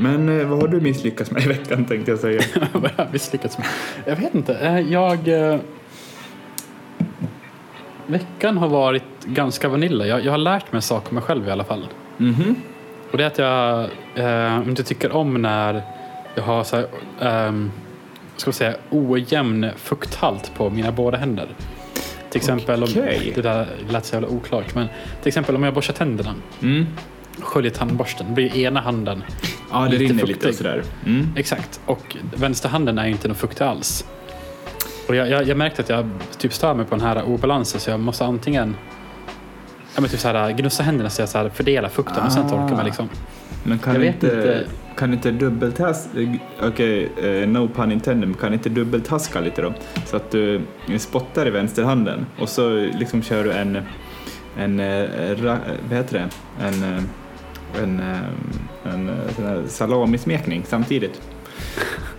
Men eh, vad har du misslyckats med i veckan tänkte jag säga? Vad jag har misslyckats med? Jag vet inte. Eh, Jag... eh, Veckan har varit ganska vanilla. Jag, jag har lärt mig saker om mig själv i alla fall. Mhm. Och det är att jag eh, inte tycker om när jag har så här, ehm, ska säga, ojämn fukthalt på mina båda händer. Till exempel, Okej. om, det där lät så jävla oklart, men till exempel om jag borstar tänderna, Mm. sköljer tandborsten, blir ena handen Ja, det Lite rinner fuktig. lite och sådär. Mm. Exakt, och vänsterhanden är inte någon fuktig alls. Och jag, jag, jag märkte att jag typ stör mig på den här obalansen så jag måste antingen ja, men typ så här, gnussa händerna så jag så här fördelar fukten och sen Ah. torkar mig liksom. Men kan Jag vet inte, inte. kan inte dubbeltaska, okej, eh, no pun intended, men kan inte dubbeltaska lite då? Så att du spottar i vänsterhanden och så liksom kör du en, en, eh, ra, vad heter det, en, eh, en, eh, en eh, sån här salamismekning samtidigt.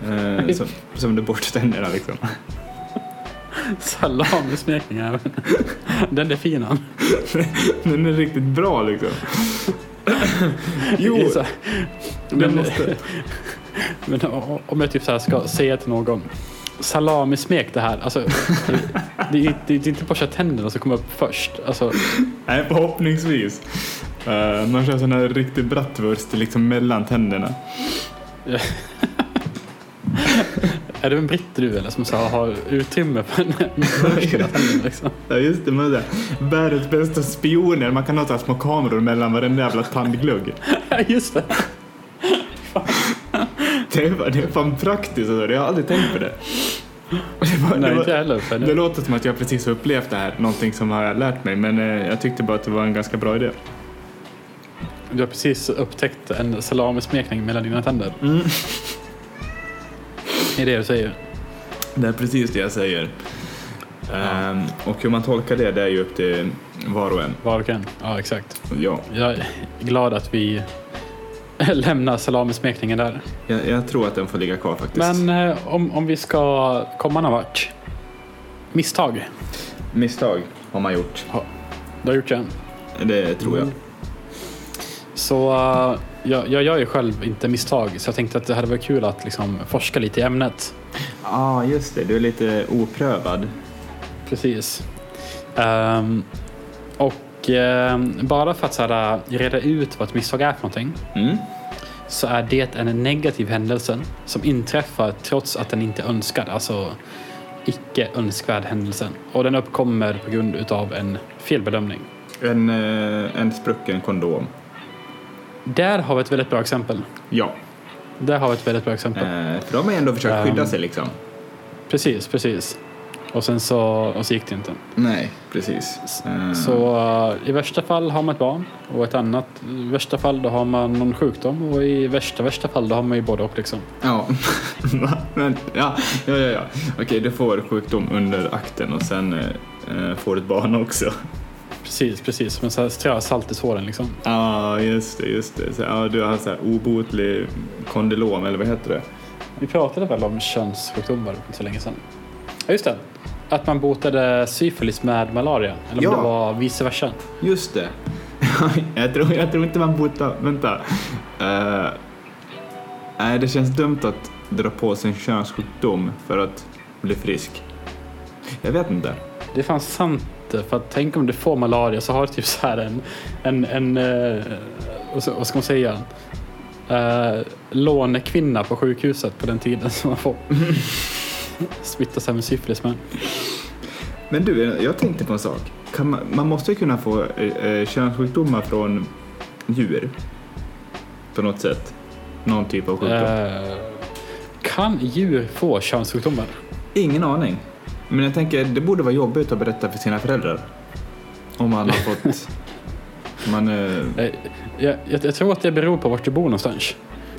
Eh, som, som du borstar tänderna liksom. Salamismekning. Den är fin han. Den är riktigt bra liksom. Jo, så men, måste... men om jag typ så här ska säga till någon salamismek det här. Alltså, det, det, är- det är inte borsta tänderna som kommer upp först. Alltså, Nej, förhoppningsvis. Eh, man kör sån här riktig bratwurst liksom mellan tänderna. är du en britt du eller som så har utrymme för en liksom? Ja just det, men det världens bästa spioner. Man kan ha så små kameror mellan varenda jävla tandglugg. Ja, Just det. Det är, det är fan praktiskt alltså. Jag har aldrig tänkt på det. Det, var, Nej, det, var, heller. Det låter som att jag precis har upplevt det här, någonting som jag har lärt mig, men eh, jag tyckte bara att det var en ganska bra idé. Du har precis upptäckt en salamismekning mellan dina tänder. Mm. Det är det du säger. Det är precis det jag säger. Ehm, och hur man tolkar det, det är ju upp till var och en. Var och en. Ja, exakt. Ja, Jag är glad att vi lämnar salamismekningen där. jag, jag tror att den får ligga kvar faktiskt. Men eh, om, om vi ska komma någon vart. Misstag. Misstag har man gjort. Du har gjort det. Det tror jag. Så eh, jag, jag gör ju själv inte misstag. Så jag tänkte att det hade varit kul att liksom forska lite i ämnet. Ja, ah, just det. Du är lite oprövad. Precis. Ehm, och ehm, bara för att så här, reda ut vad ett misstag är för någonting. Mm. Så är det en negativ händelse som inträffar trots att den inte är önskad. Alltså icke önskvärd händelse. Och den uppkommer på grund utav en felbedömning. En, eh, en sprucken kondom. Där har vi ett väldigt bra exempel. Ja, Där har vi ett väldigt bra exempel. eh, för de har ändå försökt skydda Ehm. sig liksom. Precis, precis. Och sen så, och så gick det inte. Nej, precis. Eh, Så eh, i värsta fall har man ett barn och ett annat i värsta fall då har man någon sjukdom och i värsta värsta fall då har man ju både och liksom. Ja? Men, ja, ja, ja. ja. Okej, du får sjukdom under akten och sen eh, får du ett barn också. Precis, precis. Men så här strö salt i såren liksom. Ja, just det, just det. Så, ja, du har så här obotlig kondylom, eller vad heter det? Vi pratade väl om könssjukdomar för inte så länge sedan. Ja, just det. Att man botade syfilis med malaria. Eller om Ja. det var vice versa. Just det. jag, tror, jag tror inte man botar... Vänta. Eh, nej, det känns dumt att dra på sig en könssjukdom för att bli frisk. Jag vet inte. Det är fan sant. För att tänk om du får malaria så har du typ så här en, en, en eh, vad ska- man säga? Uh, lånekvinna på sjukhuset på den tiden som man får smitta sig med syfilis med. Men du, jag tänkte på en sak. Man, man måste ju kunna få eh, könssjukdomar från djur. På något sätt. Någon typ av sjukdom. Eh, kan djur få könssjukdomar? Ingen aning. Men jag tänker, det borde vara jobbigt att berätta för sina föräldrar. Om man har fått... man, eh, Eh, jag, jag, jag tror att det beror på vart du bor någonstans.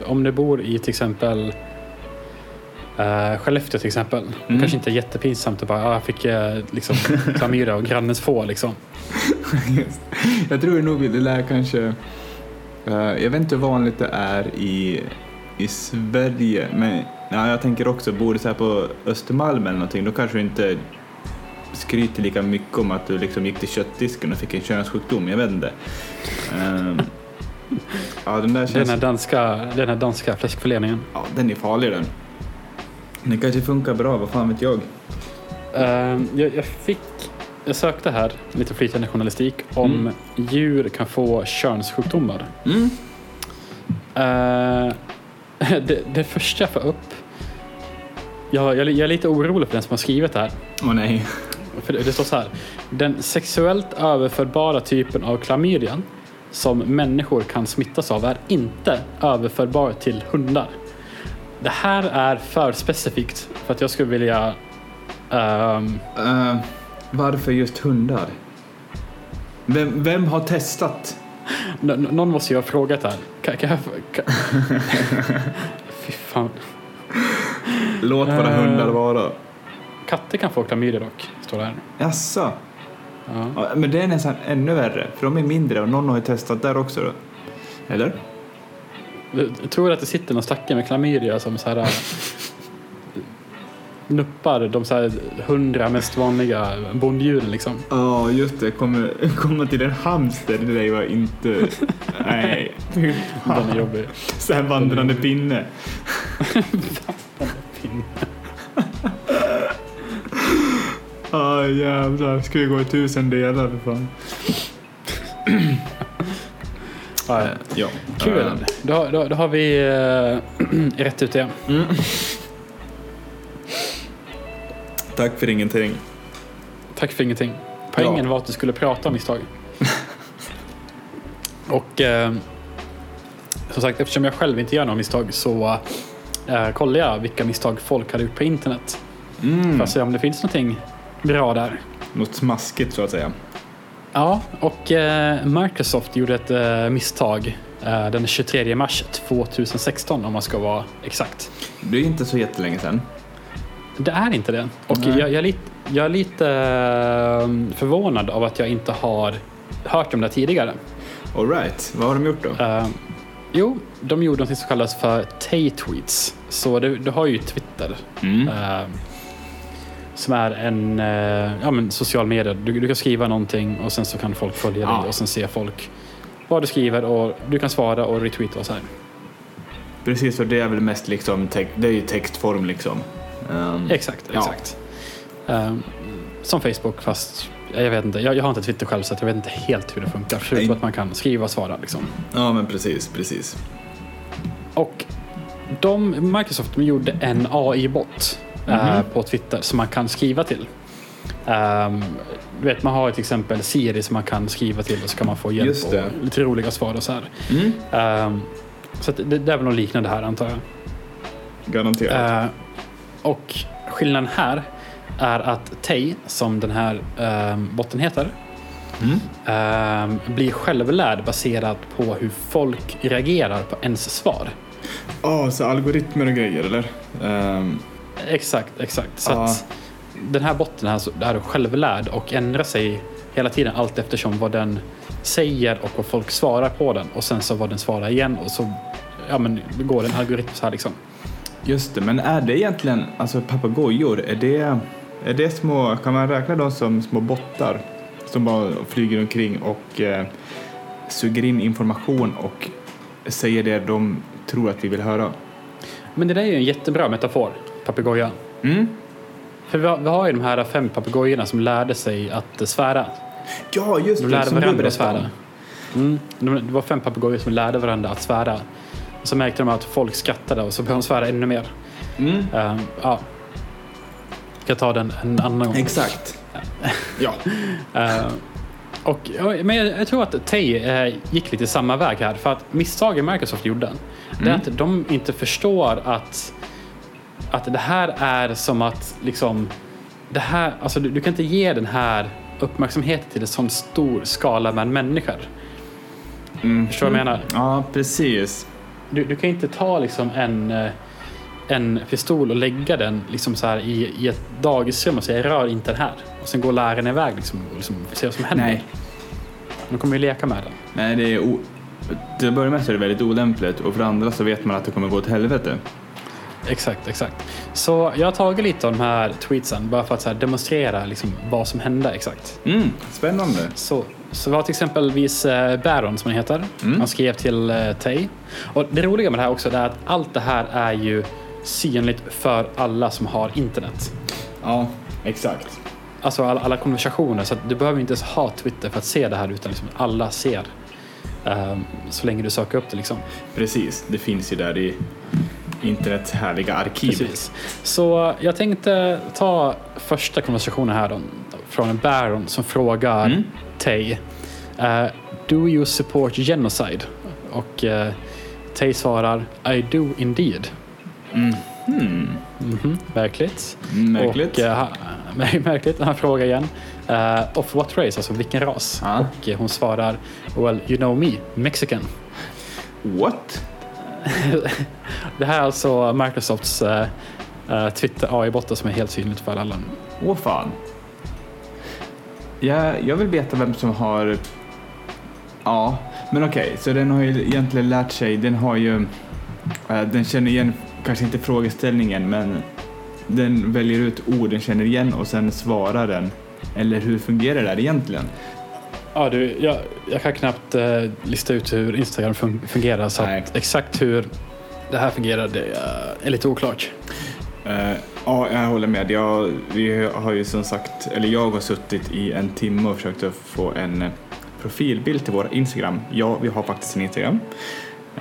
Om du bor i till exempel uh, Skellefteå till exempel. Det Mm. kanske inte är jättepinsamt att bara, ah, jag fick uh, liksom klamydia och grannens få liksom. Just. Jag tror nog det lär kanske... eh, jag vet inte hur vanligt det är i, i Sverige, men ja, jag tänker också, bor du så här på Östermalm eller någonting, då kanske du inte skryter lika mycket om att du liksom gick till köttdisken och fick en könssjukdom, jag vet inte. Ehm, Ja, den där Den känns... här danska, den här danska fläskförläningen. Ja, den är farlig den. Den kanske funkar bra, vad fan vet jag. Uh, jag, jag fick, jag sökte här, lite flytande journalistik, om Mm. djur kan få könssjukdomar. Mm. Eh, det, det första jag får upp, jag, jag, jag är lite orolig för den som har skrivit det här. Åh nej. För det, det står så här. Den sexuellt överförbara typen av klamydian som människor kan smittas av är inte överförbar till hundar. Det här är för specifikt för att jag skulle vilja ehm, Eh, varför just hundar? Vem, vem har testat? N- någon måste ju ha frågat här. Kan, kan jag... Kan... Fy fan. Låt våra Eh. hundar vara. Katter kan få klamydia dock, står det här. Jaså? Ja. Ja, men det är nästan ännu värre, för de är mindre och någon har ju testat där också då. Eller? Jag tror att det sitter någon stackare med klamydia som så här äh, nuppar de så här hundra mest vanliga bonddjuren liksom. Ja, just det. Komma, komma till en hamster, det där var inte... Nej. Den är jobbig. Så här vandrande pinne. Ja, jävlar. Ska vi gå i tusen delar för fan. Ja, ja. Kul. Då, har- då, då har vi äh, rätt ut det. Mm. Tack för ingenting. Tack för ingenting. Poängen Ja. var att du skulle prata om misstag. Och eh, som sagt, eftersom jag själv inte gör några misstag så eh, kollar jag vilka misstag folk har gjort på internet. Mm. För att se om det finns någonting bra där. Något smaskigt så att säga. Ja, och eh, Microsoft gjorde ett eh, misstag eh, den 23 mars 2016 om man ska vara exakt. Det är inte så jättelänge sedan. Det är inte det. Och jag, jag är lite, jag är lite eh, förvånad av att jag inte har hört om det tidigare. All right. vad har de gjort då? Jo, de gjorde något som kallas för Tay-tweets. Så du, du har ju Twitter. Mm. eh, som är en eh, ja, men social media. Du, du kan skriva någonting och sen så kan folk följa Ja. dig och sen ser folk vad du skriver och du kan svara och retweeta och så här. Precis, för det är väl mest liksom, det är ju textform liksom. Ehm, Exakt, Ja. exakt. Eh, som Facebook fast jag vet inte. Jag, jag har inte Twitter själv så jag vet inte helt hur det funkar. Förutom att man kan skriva och svara liksom. Ja, men precis, precis. Och de, Microsoft de gjorde en AI-bot eh, Mhm. på Twitter som man kan skriva till. Du vet, man har till exempel Siri som man kan skriva till och så kan man få hjälp och lite roliga svar och så här. Mm. Ehm, så det, det är väl något liknande här antar jag. Garanterat. Eh, och skillnaden här är att Tay, som den här um, botten heter, Mm. ehm, blir självlärd baserat på hur folk reagerar på ens svar. Ja, så algoritmer och grejer eller? Ehm, Exakt, exakt. Så att den här botten här är självlärd och ändrar sig hela tiden allt eftersom vad den säger och vad folk svarar på den och sen så vad den svarar igen och så ja, men, går en algoritm så här liksom. just det, men är det egentligen, alltså papegojor, är det, är det små, kan man räkna dem som små bottar? Som bara flyger omkring och eh, suger in information och säger det de tror att vi vill höra? Men det där är ju en jättebra metafor, papegoja. Mm. För vi har, vi har ju de här fem papegojorna som lärde sig att svära. Ja, just De det. lärde som du varandra att svära. Mm. De- Det var fem papegojor som lärde varandra att svära. Och så märkte de att folk skrattade och så började de svära ännu mer. Mm. Uh, ja. Ska ta den en annan gång. Exakt. Ja. Eh, och, men jag, jag tror att Tay eh, gick lite samma väg här. För att misstaget Microsoft gjorde, det är Mm. att de inte förstår att, att det här är som att liksom, det här, alltså du, du kan inte ge den här uppmärksamheten till en sån stor skala med människor. Mm. Förstår du vad jag menar? Ja, precis. Du, du kan inte ta liksom en, eh, en pistol och lägga den liksom så här i, i ett dagisrum och säga rör inte den här. Och sen går läraren iväg liksom, och liksom se vad som händer. Nej. De kommer ju leka med den. Nej, det är o... Till att börja med så är det väldigt olämpligt och för det andra så vet man att det kommer gå åt helvete. Exakt, exakt. Så jag har tagit lite av de här tweetsen bara för att här demonstrera liksom vad som hände exakt. Mm, spännande. Så Så vi har till exempelvis eh, Baron som han heter. Mm. Han skrev till eh, Tay. Och det roliga med det här också är att allt det här är ju synligt för alla som har internet. Ja, exakt. Alltså alla, alla konversationer. Så du behöver inte ens ha Twitter för att se det här utan liksom alla ser. Ehm, så länge du söker upp det liksom. Precis, det finns ju där i internets härliga arkiv. Precis. Så jag tänkte ta första konversationen här då, från en Baron som frågar Mm. Tay. eh, do you support genocide? Och uh, Tay svarar I do indeed. Mm. Hmm. Mhm, Märkligt. Märkligt. Och, han- märkligt. Han frågar igen. Uh, of what race? Alltså vilken ras? Ja. Och eh, hon svarar Well, you know me, Mexican. What? Det här är alltså Microsofts eh, Twitter AI-bottar som är helt synligt för alla. Åh fan. Jag, jag vill veta vem som har... Ja, men okej, så den har ju egentligen lärt sig, den har ju... den känner igen, kanske inte frågeställningen, men den väljer ut ord den känner igen och sen svarar den. Eller hur fungerar det här egentligen? Ja, du, jag, jag kan knappt eh, lista ut hur Instagram fun- fungerar så exakt hur det här fungerar det eh, är lite oklart. Eh, ja, jag håller med. Jag, vi har ju som sagt, eller jag har suttit i en timme och försökt att få en profilbild till vår Instagram. Ja, vi har faktiskt en Instagram.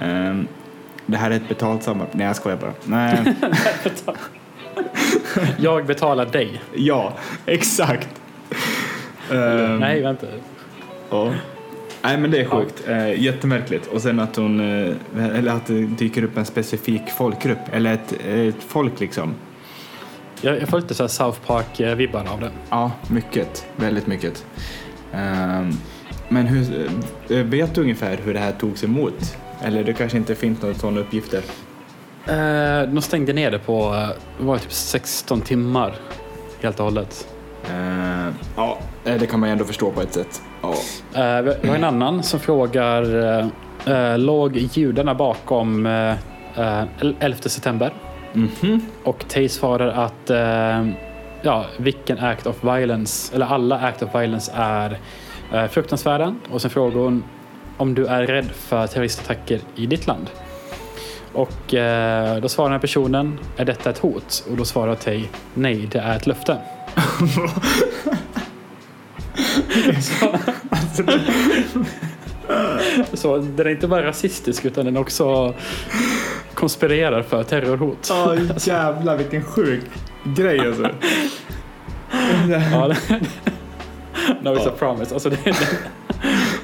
Eh, det här är ett betalt samarbete. Nej, jag skojar bara. Nej. Jag betalar dig. ja, exakt. Eh, Nej, vänta. Ja. Nej men det är sjukt, eh, jättemärkligt. Och sen att hon, eh, eller att det dyker upp en specifik folkgrupp, eller ett, ett folk liksom. Jag, jag får lite så South Park-vibbar av det. Ja, mycket. Väldigt mycket. Ehm, men hur, eh, vet du ungefär hur det här togs emot? Eller det kanske inte finns några sådana uppgifter? Eh, de stängde ner det på eh, det var typ 16 timmar helt och hållet. Ehm, ja, eh, det kan man ju ändå förstå på ett sätt. Ja. Eh, vi har en annan som frågar eh, eh, låg judarna bakom eh, eh, 11 september? Mhm. Och Tay svarar att eh, ja, vilken act of violence, eller alla act of violence är eh, fruktansvärda. Och sen frågar hon om du är rädd för terroristattacker i ditt land. Och eh, då svarar den här personen, är detta ett hot? Och då svarar Tay, nej det är ett löfte. så, så den är inte bara rasistisk utan den också konspirerar för terrorhot. Ja, jävlar vilken sjuk grej alltså. Ja, no it's a promise. Alltså det, det,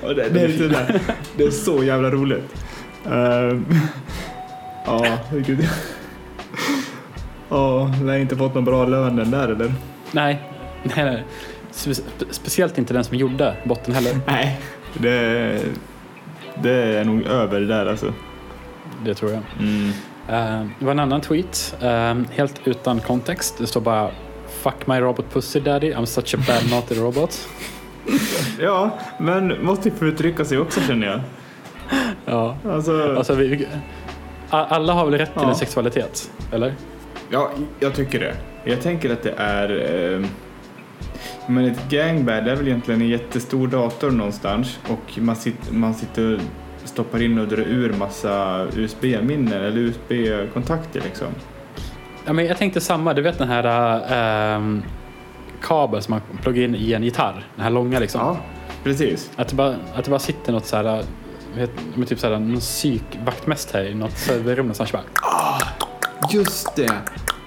Ja, det, det, är lite där. det är så jävla roligt. Ehm, Ja, gud. Ja, jag har inte fått någon bra lön den där eller? nej, nej, nej. Spe, speciellt inte den som gjorde botten heller. Nej. Det, det är nog över det där alltså. Det tror jag. Mm. Eh, det var en annan tweet, eh, helt utan kontext. Det står bara Fuck my robot pussy daddy, I'm such a bad naughty robot. Ja, men måste ju få uttrycka sig också känner jag. Ja, Alltså, alltså vi, alla har väl rätt till Ja. en sexualitet? Eller? ja, jag tycker det. Jag tänker att det är... Eh, men ett gangbang det är väl egentligen en jättestor dator någonstans och man, sitter, man sitter och stoppar in och drar ur massa USB-minnen eller USB-kontakter liksom. Ja, men jag tänkte samma, du vet den här ehm, kabeln som man pluggar in i en gitarr. Den här långa liksom. Ja, precis. Att, det bara, att det bara sitter något så här, vet, med typ så här, någon psykvaktmästare i något serverrum någonstans. Bara, Just det!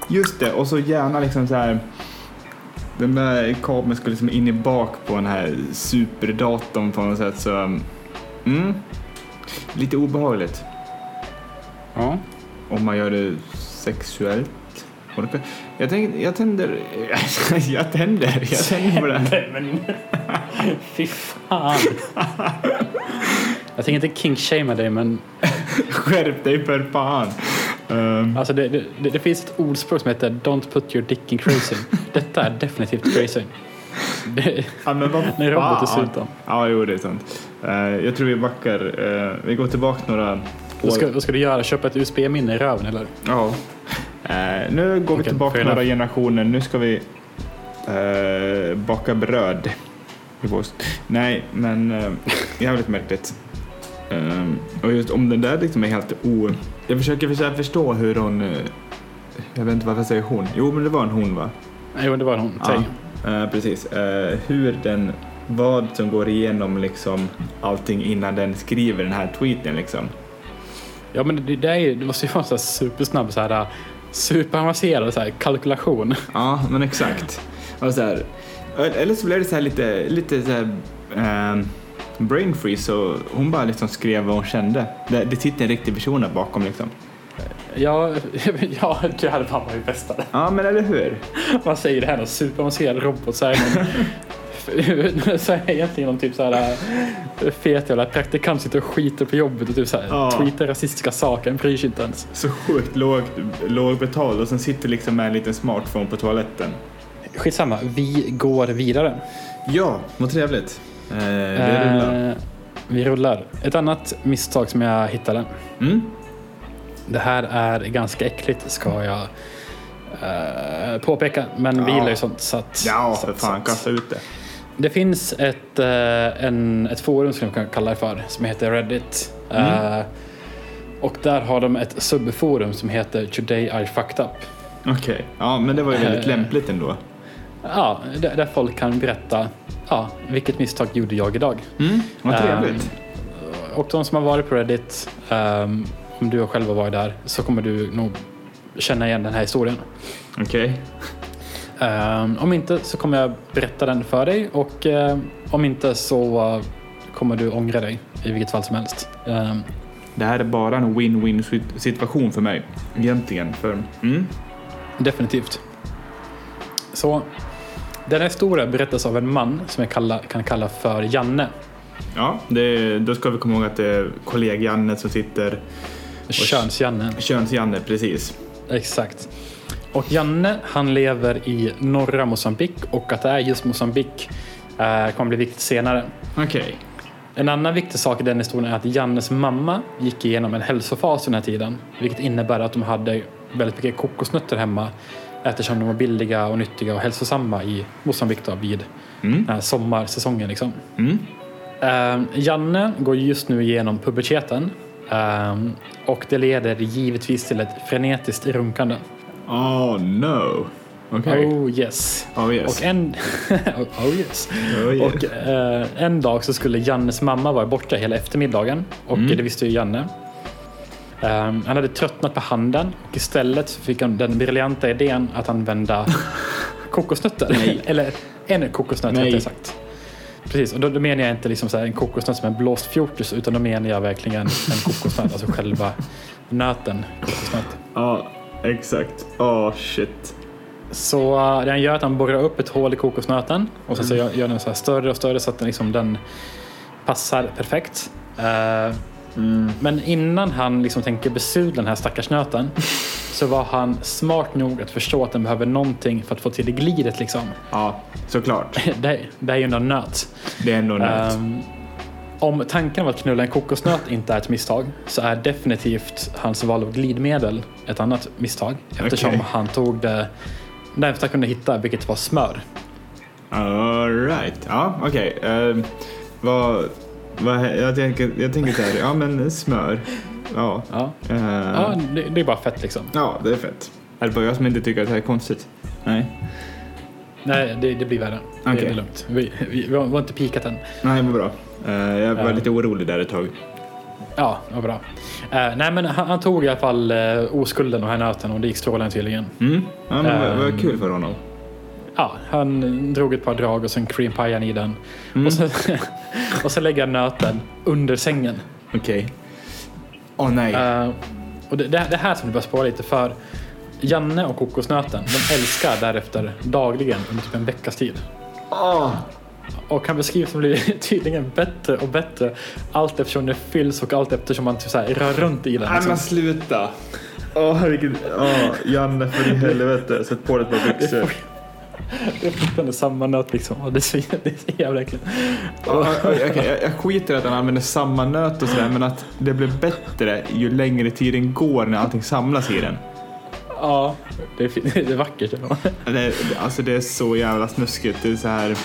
Just det, och så gärna liksom så här. Den där kabeln skulle liksom in i bak på den här superdatorn på något sätt så... Mm. Lite obehagligt ja. om man gör det sexuellt. Kan- Jag, tänker, jag tänder... Jag tänder, jag tänder på det här. Men, fy fan. Jag tänker inte king-shamea dig men Skärp dig för fan! Um, alltså det, det, det, finns ett ordspråk som heter Don't put your dick in crazy. Detta är definitivt crazy. Det, ja, men vad en robot dessutom. Ja, jo det är sant. Eh, jag tror vi backar. eh, vi går tillbaka några Vad ska, vad ska du göra? Köpa ett USB-minne i röven eller? Ja. Eh, nu går vi Okej, tillbaka några generationer. Nu ska vi eh, baka bröd. Nej, men uh, jävligt märkligt. Um, och just om den där liksom är helt o... Jag försöker förstå hur hon... Uh, jag vet inte varför jag säger hon. Jo, men det var en hon va? Jo, det var en hon. Ja, uh, precis. Uh, hur den... Vad som går igenom liksom allting innan den skriver den här tweeten liksom. Ja, men det, det, är, det måste ju vara en supersnabb så här superavancerad så här, kalkulation. Ja, men exakt. Och så här, eller så blev det så här lite, lite så här, eh, brain freeze och hon bara liksom skrev vad hon kände. Det, det sitter en riktig person där bakom liksom. Ja, ja det hade fan varit bästa. Ja, men eller hur? Man säger det här, någon superavancerad robot så är någon så är egentligen någon typ så här äh, fet jävla praktikant sitter och skiter på jobbet och typ så här, ja. tweetar rasistiska saker, bryr sig inte ens. Så sjukt låg, låg betald och sen sitter liksom med en liten smartphone på toaletten. Skitsamma, vi går vidare. Ja, vad trevligt. Eh, vi rullar. Eh, vi rullar. Ett annat misstag som jag hittade. Mm. Det här är ganska äckligt ska jag eh, påpeka, men ja. vi gillar ju sånt. Så att, ja, för fan, kasta ut det. Det finns ett, eh, en, ett forum som jag kan kalla det för som heter Reddit. Mm. Uh, och där har de ett subforum som heter Today I fucked up. Okej, okay. ja men det var ju väldigt uh, lämpligt ändå. Ja, där, folk kan berätta ja, vilket misstag gjorde jag idag. Mm, vad trevligt. Och de som har varit på Reddit, om du själv har varit där, så kommer du nog känna igen den här historien. Okej. Okay. Um, om inte så kommer jag berätta den för dig och uh, om inte så kommer du ångra dig i vilket fall som helst. Um, det här är bara en win-win situation för mig egentligen. För, mm. Definitivt. Så den här historien berättas av en man som jag kalla, kan kalla för Janne. Ja, det, då ska vi komma ihåg att det är kollega Janne som sitter... Köns-Janne. Köns-Janne, precis. Exakt. Och Janne han lever i norra Mosambik och att det är just Mosambik eh, kommer bli viktigt senare. Okej. Okay. En annan viktig sak i den historien är att Jannes mamma gick igenom en hälsofas den här tiden. Vilket innebär att de hade väldigt mycket kokosnötter hemma eftersom de var billiga och nyttiga och hälsosamma i Mosambik då, vid mm. sommarsäsongen. Liksom. Mm. Uh, Janne går just nu igenom puberteten uh, och det leder givetvis till ett frenetiskt runkande. Oh no. Okay. Oh yes. Oh yes. Och en, oh, yes. Oh, yes. Och uh, en dag så skulle Jannes mamma vara borta hela eftermiddagen och mm. det visste ju Janne. Um, han hade tröttnat på handen och istället fick han den briljanta idén att använda kokosnötter. Eller en kokosnöt rättare sagt. Precis, och då, då, menar jag inte liksom så en kokosnöt som en blåst fjortis utan då menar jag verkligen en kokosnöt, alltså själva nöten kokosnöt. Ja, exakt. Åh, oh, shit. Så uh, det han gör är att han borrar upp ett hål i kokosnöten och sen så mm. gör, gör den så större och större så att den, liksom, den passar perfekt. Uh, Mm. Men innan han liksom tänker besudla den här stackars nöten så var han smart nog att förstå att den behöver någonting för att få till det glidet. Liksom. Ja, såklart. det, det är ju ändå en nöt. Det är ändå en nöt. Um, om tanken av att knulla en kokosnöt inte är ett misstag så är definitivt hans val av glidmedel ett annat misstag. Eftersom okay. han tog det närmsta han kunde hitta, vilket var smör. Alright, ja okej. Okay. Uh, ehm, vad jag, tänker, jag tänker så här, ja men smör. Ja. Ja, uh, ja det, det, är bara fett liksom. Ja, det är fett. Är det bara jag som inte tycker att det här är konstigt? Nej. Nej, det, det blir värre. Okay. Det är lugnt. Vi, vi, vi har inte pikat än. Nej, men bra. Uh, jag var uh, lite orolig där ett tag. Ja, vad bra. Uh, nej, men han, han, tog i alla fall uh, oskulden och här nöten och det gick strålande tydligen. Mm. Ja, men vad kul för honom ja, han drog ett par drag och sen cream pie i den. Mm. Och, sen, och sen lägger han nöten under sängen. Okej. Okay. Åh oh, nej. Uh, och det, det, det här som du börjar spåra lite för. Janne och kokosnöten, de älskar därefter dagligen under typ en veckas tid. Oh. Och han beskrivs som blir tydligen bättre och bättre allt eftersom det fylls och allt eftersom man typ så här rör runt i den. Nej liksom. men sluta! Åh oh, herregud. Oh, Janne för i helvete, sätt på dig ett par byxor. Det är fortfarande samma nöt liksom. Och det är så, det är så jävla äckligt. Ja, okay, jag, jag skiter i att han använder samma nöt och sådär men att det blir bättre ju längre tiden går när allting samlas i den. Ja, det är, det är vackert. Det, alltså det är så jävla snuskigt. Det är så här...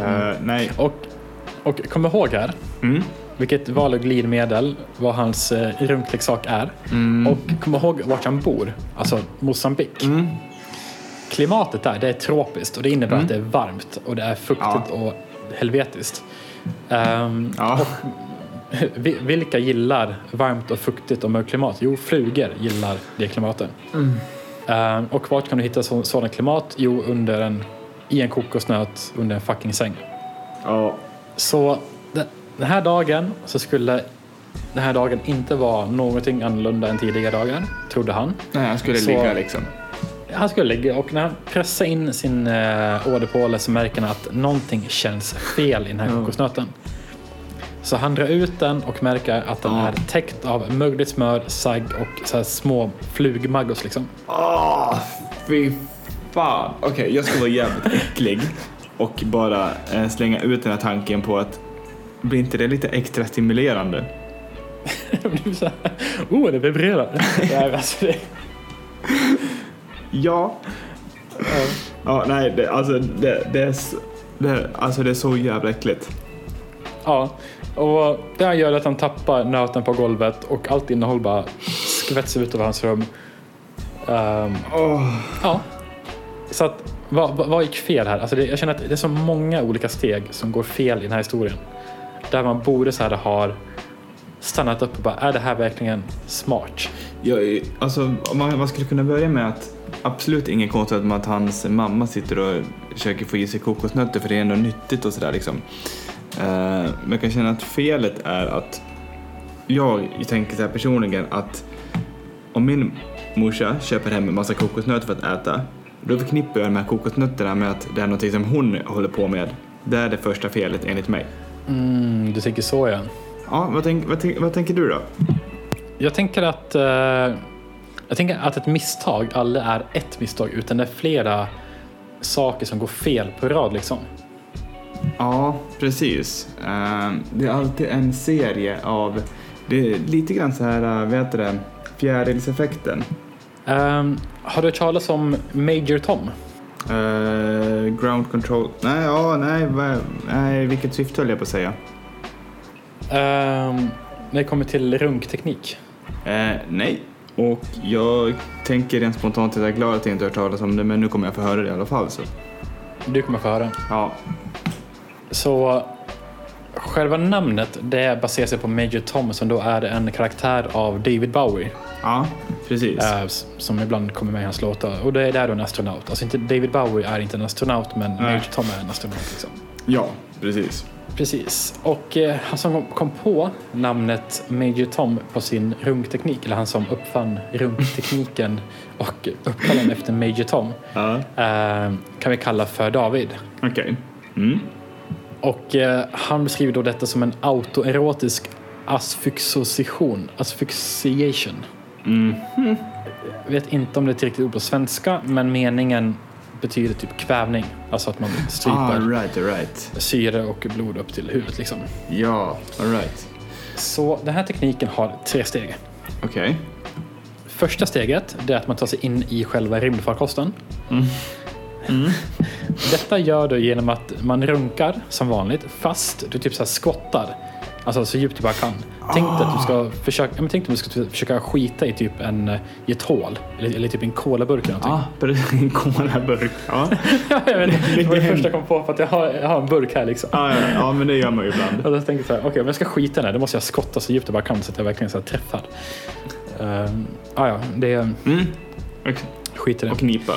Eh, nej. Och, och kom ihåg här, Mm. vilket val och glidmedel vad hans eh, runkleksak är. Mm. Och kom ihåg vart han bor, alltså Mosambik. Mm. Klimatet där, det är tropiskt och det innebär att det är varmt och det är fuktigt Ja. och helvetiskt. Ehm, Ja. vi- vilka gillar varmt och fuktigt och mörkt klimat? Jo, flugor gillar det klimatet. Ehm, och vart kan du hitta så, sådant klimat? Jo, under en, i en kokosnöt under en fucking säng. ja. Så den, här dagen så skulle den här dagen inte vara någonting annorlunda än tidigare dagar, trodde han. Nej, han skulle Så- ligga liksom. Han skulle ligga och när han pressar in sin eh, åderpåle så märker han att någonting känns fel i den här kokosnöten. Så han drar ut den och märker att den är täckt av mögligt smör, sagg och så små flugmaggos liksom. Åh, fy fan. Okej, jag ska vara jävligt äcklig och bara eh, slänga ut den här tanken på att blir inte det lite extra stimulerande? oh det vibrerar. Nej, alltså, det, Ja. Ja, nej, det, alltså det, det, är, det, alltså det är så jävla äckligt. ja, och det här gör att han tappar nöten på golvet och allt innehåll bara skvätts ut över hans rum. Ehm, Åh. Ja. Så att, vad, vad, gick fel här? Alltså det, jag känner att det är så många olika steg som går fel i den här historien. Där man borde så här ha stannat upp och bara, är det här verkligen smart? Ja, alltså, man, man skulle kunna börja med att absolut ingen konstigt med att hans mamma sitter och försöker få i sig kokosnötter för det är ändå nyttigt och sådär liksom. Uh, men jag kan känna att felet är att jag tänker så här personligen att om min morsa köper hem en massa kokosnötter för att äta då förknippar jag de här kokosnötterna med att det är något som hon håller på med. Det är det första felet enligt mig. Mm, du tänker så ja. Ja, vad, tänk, vad, tänk, vad tänker du då? Jag tänker att, eh, jag tänker att ett misstag aldrig är ett misstag utan det är flera saker som går fel på rad liksom. Ja, precis. Ehm, det är alltid en serie av, det är lite grann så här, äh, vad heter det, fjärilseffekten. Ehm, har du hört talas om Major Tom? Eh, ground control, nej, ja, nej, nej, vilket syfte höll jag på att säga? Um, när det kommer till runkteknik. Eh, nej, och jag tänker rent spontant att jag är glad att jag inte hört talas om det, men nu kommer jag få höra det i alla fall. Så. Du kommer få höra. Ja, Så själva namnet det baserar sig på Major Tom som då är en karaktär av David Bowie. ja precis. s- som ibland kommer med i hans låtar. Och det är där då en astronaut. Alltså inte, David Bowie är inte en astronaut men Major Tom är en astronaut. Liksom. Ja, precis. Precis. Och eh, han som kom- på namnet Major Tom på sin runkteknik, eller han som uppfann runktekniken och uppkallade den efter Major Tom, Ja, eh, kan vi kalla för David. okej. Mm. Och eh, han beskriver då detta som en autoerotisk asfyxiation, asphyxiation. Mm. Jag vet inte om det är riktigt ord på svenska, men meningen betyder typ kvävning. Alltså att man stryper All right, right. syre och blod upp till huvudet liksom. Ja, all right. Så den här tekniken har tre steg. Okej. Första steget är att man tar sig in i själva rymdfarkosten. Detta gör du genom att man runkar som vanligt fast du typ så här skottar. Alltså så djupt du bara kan. Tänk dig att du ska försöka, ja, men tänk att du ska försöka skita i typ en, eh, i ett hål. Eller, eller typ en colaburk eller någonting. Ah, precis. En colaburk. Ja. jag vet, inte, det var det första jag kom på för att jag har, jag har en burk här liksom. Ah, ja, ja, men det gör man ju ibland. Och då tänkte jag så här, okej om jag ska skita i den här då måste jag skotta så djupt jag bara kan så att jag verkligen så här träffar. Um, ah, ja, det är Mm. Och, skit i det. och knipa.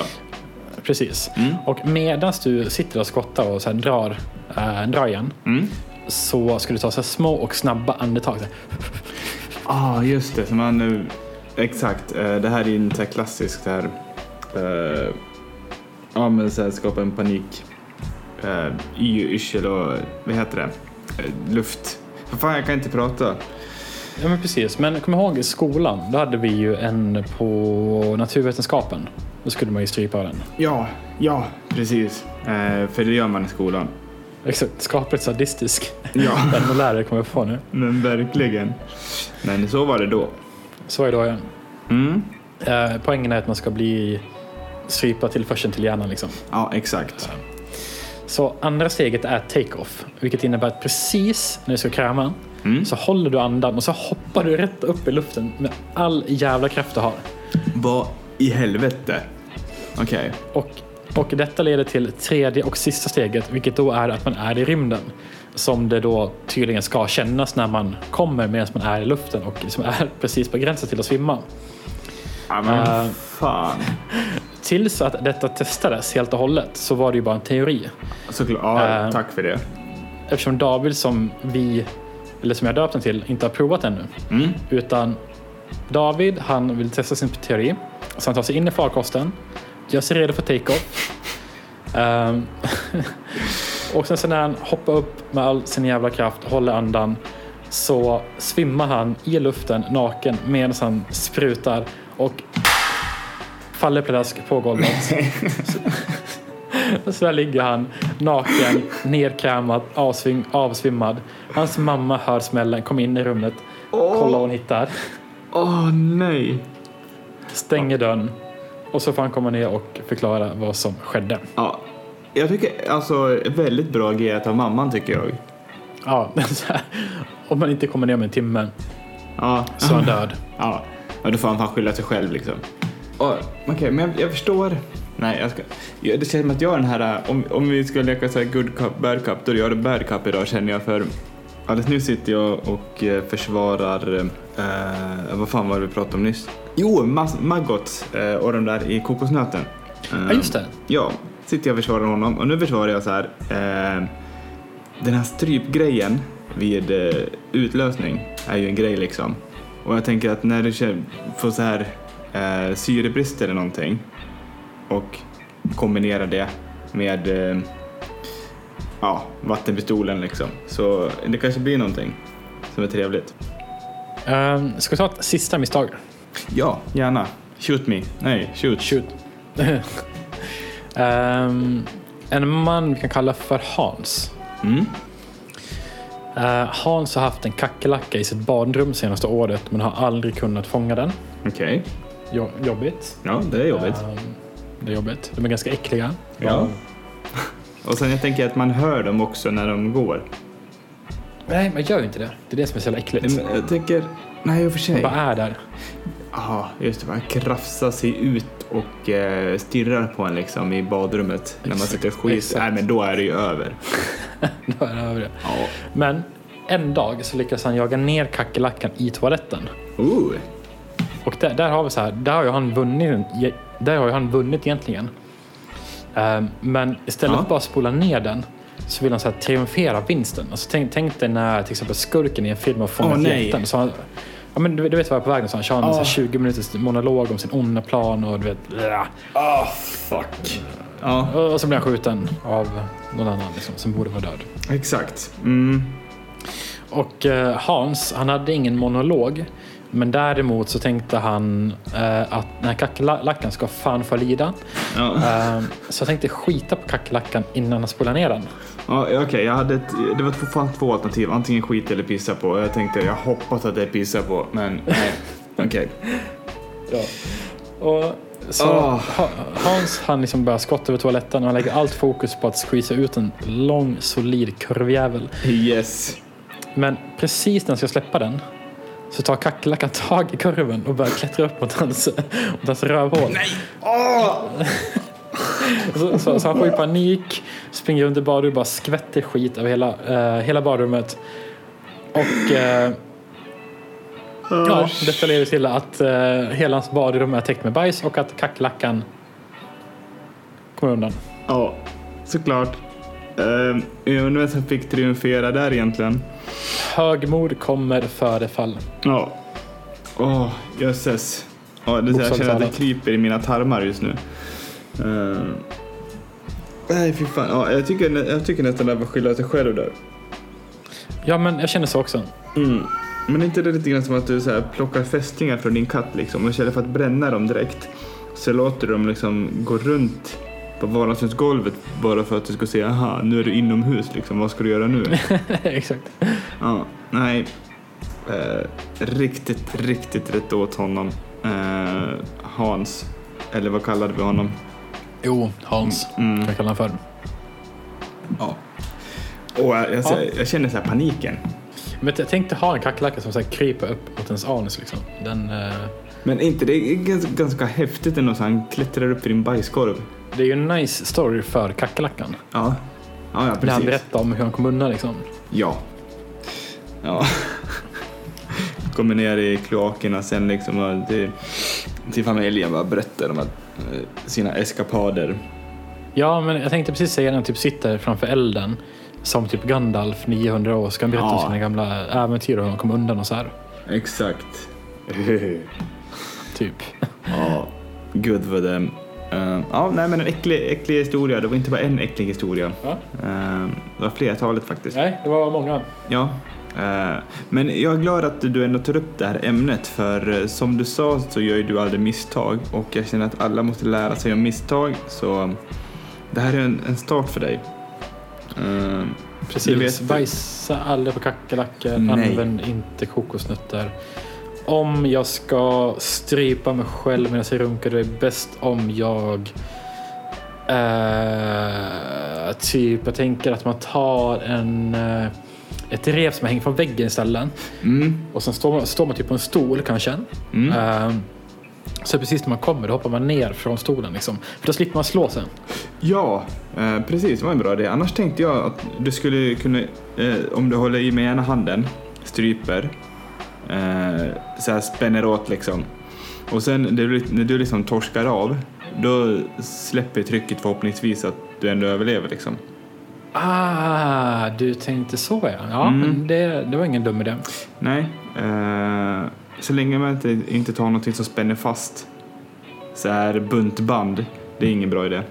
Precis. Mm. Och medan du sitter och skottar och så drar, äh, drar igen Mm. Så ska du ta så små och snabba andetag. Här. Ah, just det. Man, eh, exakt. eh, Det här är en så här eh, ja, men så här, skapa en panik. Uh, yrsel och vad heter det? Luft. För fan, jag kan inte prata. Ja men precis. Men kom ihåg i skolan, då hade vi ju en på naturvetenskapen. Då skulle man ju strypa den. Ja, ja, precis. För det gör man i skolan. Exakt, skapligt sadistisk. Ja, Den lärare kommer jag på nu. men verkligen. Men så var det då. Så är det då igen. Mm. Eh, poängen är att man ska bli strypa tillförseln till hjärnan liksom. Ja, exakt. Så andra steget är take-off, vilket innebär att precis när du ska kräma Mm. så håller du andan och så hoppar du rätt upp i luften med all jävla kraft du har. Vad i helvete? Okej. Och, och detta leder till tredje och sista steget, vilket då är att man är i rymden. Som det då tydligen ska kännas när man kommer medan man är i luften och som är precis på gränsen till att svimma. Ja, men Eh. fan. Tills att detta testades helt och hållet så var det ju bara en teori. Såklart. Ja, Eh. tack för det. Eftersom David som vi, eller som jag döpt den till, inte har provat ännu. Mm. Utan David, han vill testa sin teori. Så han tar sig in i farkosten, gör sig redo för take-off. Ehm, och sen så när han hoppar upp med all sin jävla kraft, håller andan, så svimmar han i luften naken medan han sprutar och faller pladask på golvet. så, så där ligger han naken, nerkrämad, avsvim, avsvimmad. Hans mamma hör smällen, kommer in i rummet, kollar vad hon hittar, Åh nej. stänger dörren och så får han komma ner och förklara vad som skedde. Ja. Jag tycker alltså väldigt bra agerat av mamman tycker jag. Ja, om man inte kommer ner om en timme Ja. så är han död. Ja, ja då får han fan skylla sig själv liksom. Okej, men jag, jag förstår. Nej, jag ska... Det känns som att jag är den här, om, om vi ska leka så här good cup, bad cup, då är jag bad cup idag känner jag för alldeles nu sitter jag och eh, försvarar, eh, vad fan var det vi pratade om nyss? Jo, Maggot eh, och de där i kokosnöten. Eh, Ja, just det. Ja, sitter jag och försvarar honom och nu försvarar jag så här. Eh, den här strypgrejen vid eh, utlösning är ju en grej liksom. Och jag tänker att när du får så här eh, syrebrist eller någonting och kombinerar det med eh, ja, vattenpistolen liksom. Så det kanske blir någonting som är trevligt. Um, ska vi ta ett sista misstag? Ja, gärna. Shoot me. Nej, shoot. Shoot. Ehm, en man vi kan kalla för Hans. Mm. Eh, Hans har haft en kackerlacka i sitt badrum senaste året men har aldrig kunnat fånga den. Okej. Jo- jobbigt. Ja, det är jobbigt. Ehm, det är jobbigt. De är ganska äckliga. Ja. Och sen jag tänker att man hör dem också när de går. Nej, man gör ju inte det. Det är det som är så jävla äckligt. Men Jag tänker, nej i och för sig. bara är där. Ja, just det. Man krafsar sig ut och eh, stirrar på en liksom i badrummet när man Exakt, sitter och skit. exakt. Nej, men då är det ju över. Då är det över det. Ja. Men en dag så lyckas han jaga ner kackerlackan i toaletten. Ooh. Och där, där har vi så här, där har ju han vunnit, där har ju han vunnit egentligen. Ehm, men istället Ja. för att bara spola ner den så vill han så här triumfera vinsten. Alltså tänk, tänk dig när till exempel skurken i en film har fångat nej. hjälten. Så han, ja, men du, du vet vad jag är på väg. Så han en så här Åh. 20 minuters monolog om sin onda plan och du vet. Ah, fuck. Ja, Och så blir han skjuten av någon annan liksom, som borde vara död. exakt. Mm. Och eh, Hans, han hade ingen monolog. Men däremot så tänkte han eh, att den här kackerlackan ska fan få lida. Ja. Eh, så jag tänkte skita på kackerlackan innan han spolar ner den. Ja, Okej, jag hade ett, det var fan två alternativ. Antingen skit eller pissa på. Jag tänkte, jag hoppas att det är pissa på, men nej. Okej. Och så. Ha- Hans han liksom börjar skotta över toaletten och han lägger allt fokus på att squeeza ut en lång solid kurvjävel. Yes. Men precis när han ska släppa den så tar kackerlackan tag i kurven och börjar klättra upp mot hans, mot hans rövhål. Nej! Åh! Så, så, så han får ju panik, springer runt i badrummet och bara skvätter skit över hela, eh, hela badrummet. Och eh, ja, detta leder till att eh, hela hans badrum är täckt med bajs och att kackerlackan kommer undan. Ja, såklart. Uh, jag undrar vem som fick triumfera där egentligen. Högmod kommer före fall. Ja. Åh, jösses. Ja, det, jag känner att det kryper i mina tarmar just nu. Eh, nej, fy fan. Ja, jag, tycker, jag tycker nästan att var skylla sig själv där. Ja, men jag känner så också. Mm. Men är inte det lite grann som att du så här plockar fästingar från din katt liksom och istället för att bränna dem direkt så låter du dem liksom gå runt på vardagsrumsgolvet bara för att du ska se, aha, nu är du inomhus liksom, vad ska du göra nu? Exakt. Ja, nej. Eh, riktigt, riktigt rätt åt honom. Eh, Hans. Eller vad kallade vi honom? Jo, Hans Mm. kan jag kalla honom för. Ja. Och jag, jag, Ja. jag känner så här paniken. Men jag tänkte ha en kackerlacka som så här kryper upp mot ens anus liksom. Den, eh, Men inte det är ganska, ganska häftigt ändå så han klättrar upp i din bajskorv. det är ju en nice story för kackerlackan. Ja. Ja, ja När han precis. berättar om hur han kom undan liksom. Ja. Ja. Kommer ner i kloakerna sen liksom och till, till familjen bara berättar om att, eh, sina eskapader. Ja, men jag tänkte precis säga när han typ sitter framför elden som typ Gandalf 900 år ska han berätta om Ja. sina gamla äventyr och hur han kom undan och så här. Exakt. Typ. ja, good for them. Eh, ja, nej men en äcklig, äcklig historia. Det var inte bara en äcklig historia. Ja. Eh, det var flertalet faktiskt. Nej, det var många. Ja. Eh, men jag är glad att du ändå tar upp det här ämnet för eh, som du sa så gör ju du aldrig misstag och jag känner att alla måste lära sig om misstag så det här är en, en start för dig. Eh, Precis. Du vet- Bajsa aldrig på kackerlackor. Använd inte kokosnötter. Om jag ska strypa mig själv medan jag runkar, då är det bäst om jag eh, typ, jag tänker att man tar en eh, ett rep som hänger från väggen istället. mm, Och sen står man, står man typ på en stol kanske. mm. Eh, så precis när man kommer då hoppar man ner från stolen liksom. För då slipper man slå sen. Ja, eh, precis. Det var en bra idé. Annars tänkte jag att du skulle kunna, eh, om du håller i med ena handen, stryper, eh, så här spänner åt liksom. Och sen när du, när du liksom torskar av, då släpper trycket förhoppningsvis att du ändå överlever liksom. Ah, du tänkte så ja. Ja, Mm. men det, det var ingen dum idé. Nej, eh, så länge man inte, inte tar någonting som spänner fast så här buntband, det är ingen bra idé.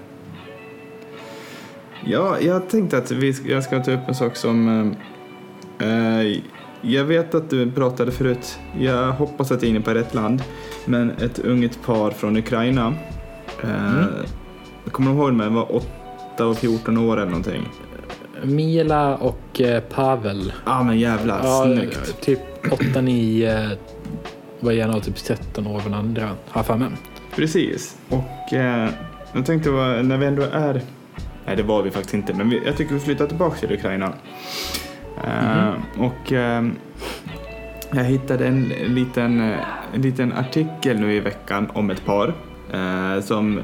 Ja, jag tänkte att vi, jag ska ta upp en sak som eh, eh, jag vet att du pratade förut, jag hoppas att jag är inne på rätt land, men ett ungt par från Ukraina. Eh, Mm. Kommer du ihåg mig? var 8 och 14 år eller någonting. Mila och eh, Pavel. ah, men jävlar, Ja, snyggt. typ 8-9 var ena och typ 13 år den andra. Har jag för mig. Precis. Och eh, jag tänkte när vi ändå är... Nej, det var vi faktiskt inte, men vi, jag tycker vi flyttar tillbaka till Ukraina. Eh, Och eh, jag hittade en liten, en liten artikel nu i veckan om ett par eh, som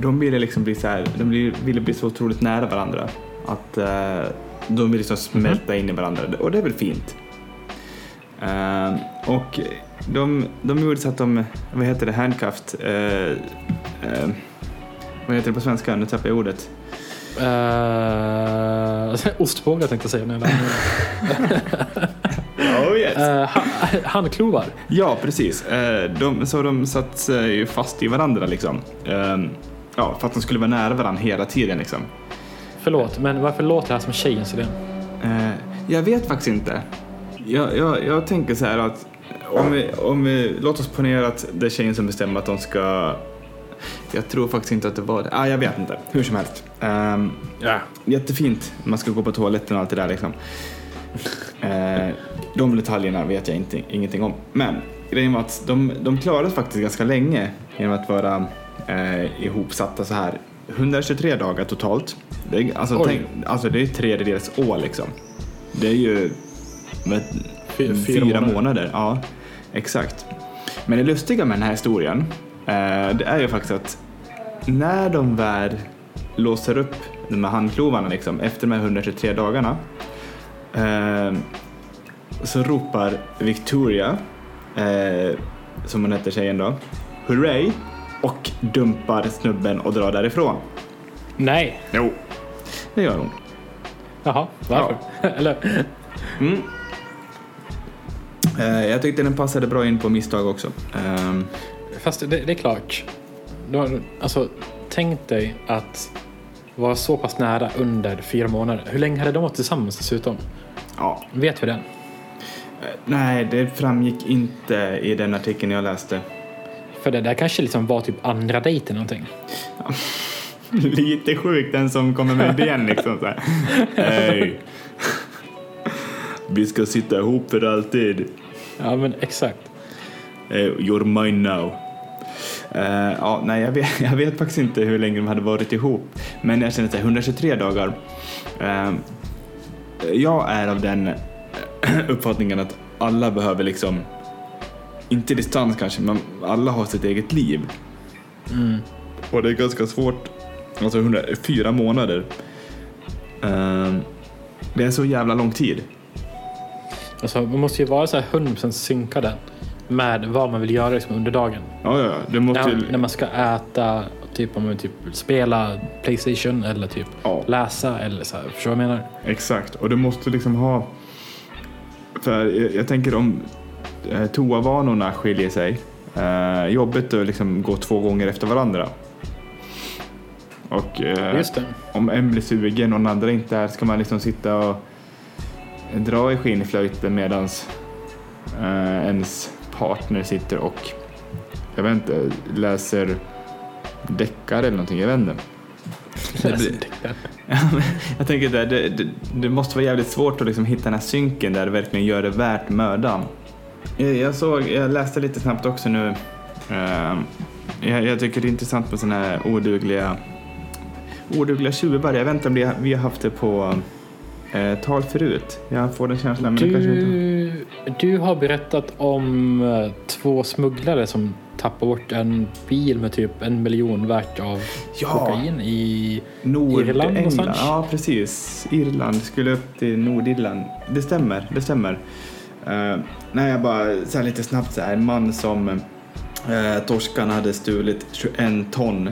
de ville liksom bli så här, de ville bli så otroligt nära varandra att eh, de vill liksom smälta in i varandra och det är väl fint. Eh, och de, de gjorde så att de, vad heter det, handcuffed, eh, vad heter det på svenska, nu tappar jag ordet. Uh, ostbågar tänkte jag säga. nu. Oh yes. Uh, ha, handklovar. Ja, precis. Eh, de, så de satt ju fast i varandra liksom. Ja, för att de skulle vara nära varandra hela tiden liksom. Förlåt, men varför låter det här som tjejens idé? Eh, jag vet faktiskt inte. Jag, jag, jag tänker så här att om vi, om vi, låt oss ponera att det är tjejen som bestämmer att de ska jag tror faktiskt inte att det var det. Ah, jag vet inte. Hur som helst. Um, Ja. jättefint. Man ska gå på toaletten och allt det där liksom. Eh, de detaljerna vet jag inte, ingenting om. Men grejen var att de, de klarade faktiskt ganska länge genom att vara eh, ihopsatta så här. 123 dagar totalt. Det är, alltså, tänk, alltså det är tredjedels år liksom. Det är ju Fy- fyra, fyra månader. månader. Ja, exakt. Men det lustiga med den här historien, eh, det är ju faktiskt att när de väl låser upp de här handklovarna liksom, efter de här 123 dagarna eh, så ropar Victoria, eh, som hon heter tjejen då, hurray och dumpar snubben och drar därifrån. Nej. Jo, det gör hon. Jaha, varför? Eller? Mm. Eh, jag tyckte den passade bra in på misstag också. Ehm, Fast det, det är klart. Du har, alltså, tänk dig att vara så pass nära under fyra månader. Hur länge hade de varit tillsammans dessutom? ja, Vet vi den? Eh, nej, det framgick inte i den artikeln jag läste. För det där kanske liksom var typ andra dejten någonting. Lite sjukt den som kommer med idén liksom så. Hej. Vi ska sitta ihop för alltid. Ja men exakt. Eh, You're mine now. Eh, ja, nej, jag vet, jag vet faktiskt inte hur länge de hade varit ihop. Men jag känner att 123 dagar. Eh, jag är av den uppfattningen att alla behöver liksom, inte distans kanske, men alla har sitt eget liv. Mm. Och det är ganska svårt, alltså 104 månader. Eh, det är så jävla lång tid. Alltså, man måste ju vara så här 100% synkade med vad man vill göra liksom under dagen. Ja, ja. Du måste När, ju... när man ska äta, typ om man typ spela Playstation eller typ Ja. läsa eller så här. Förstår du vad jag menar? Exakt, och du måste liksom ha... För jag, jag tänker om toavanorna skiljer sig. Eh, jobbigt att liksom gå två gånger efter varandra. Och eh, om en blir sugen och den andra inte är ska man liksom sitta och dra i skinnflöjten medan eh, ens partner sitter och jag vet inte, läser deckare eller någonting, jag vet inte. Jag tänker det, det, det måste vara jävligt svårt att liksom hitta den här synken där det verkligen gör det värt mödan. Jag, jag, såg, jag läste lite snabbt också nu. eh, jag, jag tycker det är intressant med sådana här odugliga, odugliga tjuvar. Jag vet inte om det, vi har haft det på eh, tal förut. Jag får den känslan. Men det kanske inte... Du, du har berättat om eh, två smugglare som tappade bort en bil med typ en miljon värt av Ja. kokain i... Nordengland. Irland någonstans? Ja, precis. Irland skulle upp till Nordirland. Det stämmer, det stämmer. Uh, nej, jag bara så lite snabbt så här. En man som uh, torskarna hade stulit 21 ton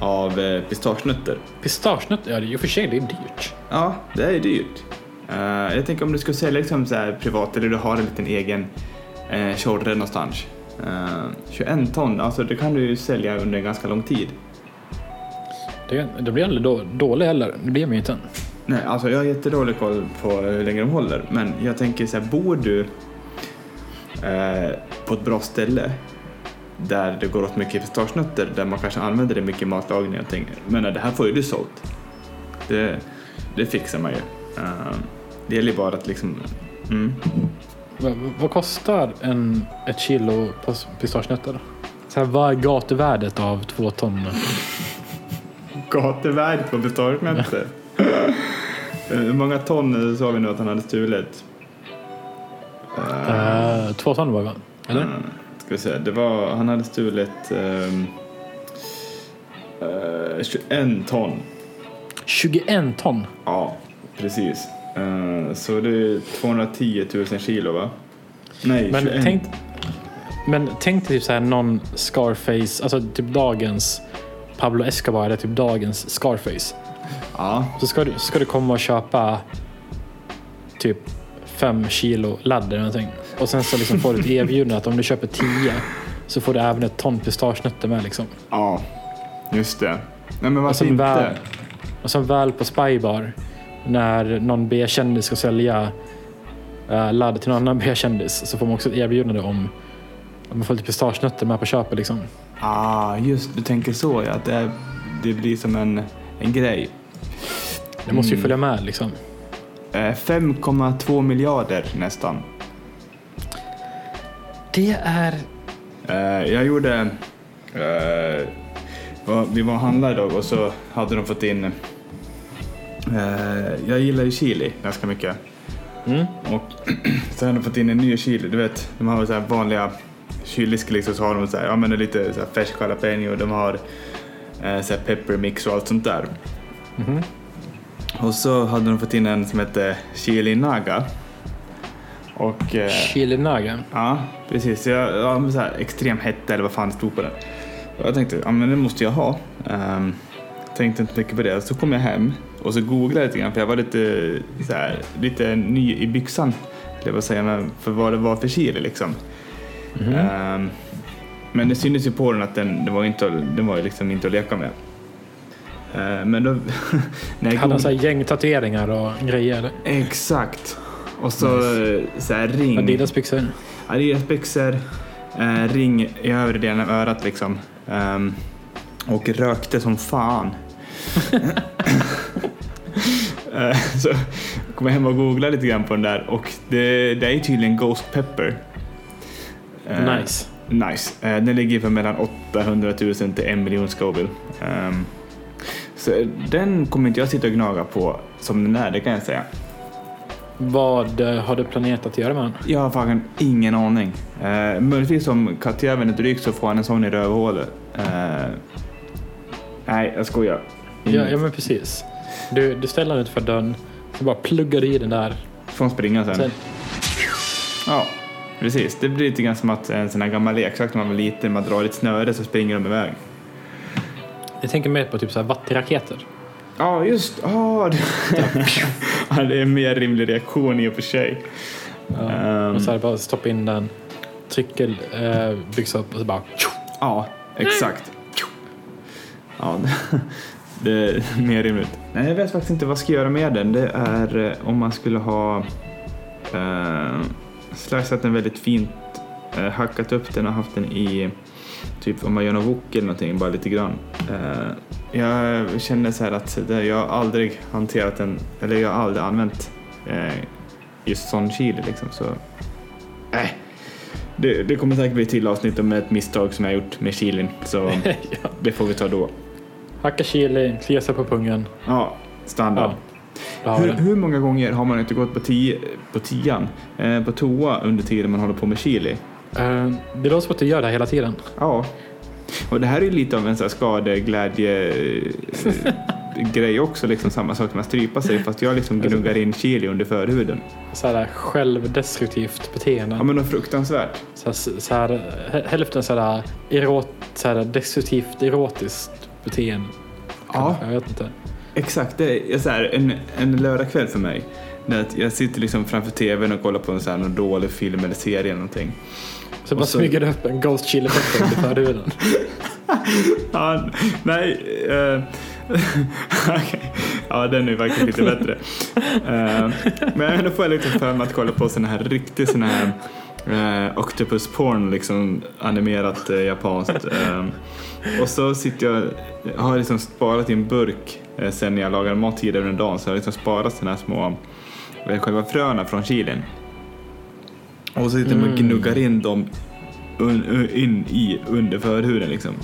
av uh, pistagenötter. Pistagenötter, ja det är ju för sig det är dyrt. Ja, det är dyrt. Eh, jag tänker om du ska sälja liksom så här privat eller du har en liten egen uh, tjorre någonstans. Uh, 21 ton, alltså det kan du ju sälja under en ganska lång tid. Det, det blir aldrig då, dålig heller. Det blir man ju inte. Nej, alltså jag har jättedålig koll på hur länge de håller. Men jag tänker så här, bor du eh, på ett bra ställe där det går åt mycket pistagenötter, där man kanske använder det mycket i matlagning och tänker, men det här får ju du sålt. Det, det fixar man ju. Eh, det gäller bara att liksom, mm. Vad, vad kostar en, ett kilo pis- pistagenötter? Så här, vad är gatuvärdet av två ton? Gatuvärdet på pistagenötter. Eh, Hur många ton eh, sa vi nu att han hade stulit? Eh, Uh, två ton var det? Eller? Mm, ska vi se. Det var, han hade stulit um, 21 ton. 21 ton? Ja, precis. Så det är 210 000 kilo va? Nej, Men 21. tänk, men tänk dig typ så här någon Scarface, alltså typ dagens Pablo Escobar eller typ dagens Scarface. Ja, Så ska du, ska du komma och köpa typ fem kilo ladd eller någonting. Och sen så liksom får du ett erbjudande att om du köper 10 så får du även ett ton pistagenötter med liksom. ja, just det. Nej men varför inte? väl, och sen väl på Spybar när någon B-kändis ska sälja uh, ladd till någon annan B-kändis så får man också ett erbjudande om om man får lite pistagenötter med på köpet liksom. Ah, just du tänker så ja. Att det, det blir som en, en grej. Det måste ju Mm. följa med liksom. Eh, 5,2 miljarder nästan. Det är... Eh, jag gjorde... eh, vi var och handlade idag och så hade de fått in... eh, jag gillar ju chili ganska mycket. Mm. Och så hade de fått in en ny chili. Du vet, de har så här vanliga chilisk liksom, så har de så här, ja, men lite så här färsk jalapeno. De har eh, så här pepper mix och allt sånt där. Mhm. Och så hade de fått in en som hette chili naga. Och... eh, Chili naga. Ja, precis. Jag, ja, så här, extrem hetta eller vad fan det stod på den. Och jag tänkte, ja men det måste jag ha. Um, tänkte inte mycket på det. Så kom jag hem och så googlade jag lite grann för jag var lite, så här, lite ny i byxan. Jag bara säga, men för vad det var för chili liksom. Mhm. Ehm, men det syntes ju på den att den, var, inte, den var ju liksom inte att leka med. Ehm, men då... när Hade han goog- så här gäng tatueringar och grejer? Exakt. Och så, så här ring. Adidas byxor? Adidas byxor, eh, ring i övre delen av örat liksom. Ehm, och rökte som fan. Eh, så kom jag hem och googlade lite grann på den där och det, det är tydligen Ghost Pepper. Eh, Nice. nice. Eh, den ligger för mellan 800 000 till en miljon Scoville. Ehm, så den kommer inte jag sitta och gnaga på som den är, det kan jag säga. Vad eh, har du planerat att göra med den? Jag har faktiskt ingen aning. Eh, möjligtvis om kattjäveln är dryg så får han en sån i rövhålet. Eh, nej, jag skojar. Ja, ja men precis. Du, du ställer den utanför dörren, så bara pluggar i den där. Får han springa sen. Sen, Ja, precis. Det blir lite grann som att en sån här gammal leksak när man var liten, man drar ett snöre så springer de iväg. Jag tänker mer på typ så här vattenraketer. Ja, just ja, det. ja, det är en mer rimlig reaktion i och för sig. Ja. Ehm. Och så här bara stoppa in den, trycker eh, upp och så bara... Ja, exakt. Ja, det, det är mer rimligt. Nej, jag vet faktiskt inte vad jag ska göra med den. Det är eh, om man skulle ha eh, slicat den väldigt fint, eh, hackat upp den och haft den i typ om man gör någon wok eller någonting, bara lite grann. Eh, jag känner så här att det, jag har aldrig hanterat den, eller jag har aldrig använt eh, just sån chili liksom. Så, äh, det, det kommer säkert bli till avsnitt om ett misstag som jag har gjort med chilin. Så ja. det får vi ta då. Hacka chili, klia sig på pungen. Ja, standard. Ja. Hur, hur många gånger har man inte gått på, tio, på tian, eh, på toa under tiden man håller på med chili? Eh, det låter som att du gör det här hela tiden. Ja. Och det här är lite av en sån här skadeglädje eh, grej också, liksom samma sak som att strypa sig fast jag liksom gnuggar in chili under förhuden. Så här självdestruktivt beteende. Ja men något fruktansvärt. Så här, så här, hä- hälften så här, erot, så här destruktivt erotiskt beteende. Ja. Jag vet inte. Exakt, det är så här, en, en lördagkväll för mig. När jag sitter liksom framför tvn och kollar på en sån här, dålig film eller serie eller någonting. Så bara så- smyger du upp en Ghost Chili Pepper under förhuden. Ja, nej. eh, okej. Ja, den är faktiskt lite bättre. Eh, men då får jag liksom för mig att kolla på sån här riktig sån här eh, octopus porn, liksom animerat eh, japanskt. Eh, och så sitter jag, har liksom sparat i en burk sen jag lagade mat tidigare under dagen så jag har liksom sparat såna här små, själva fröna från chilin. Och så sitter man och Mm. gnuggar in dem un, un, in i under förhuden liksom.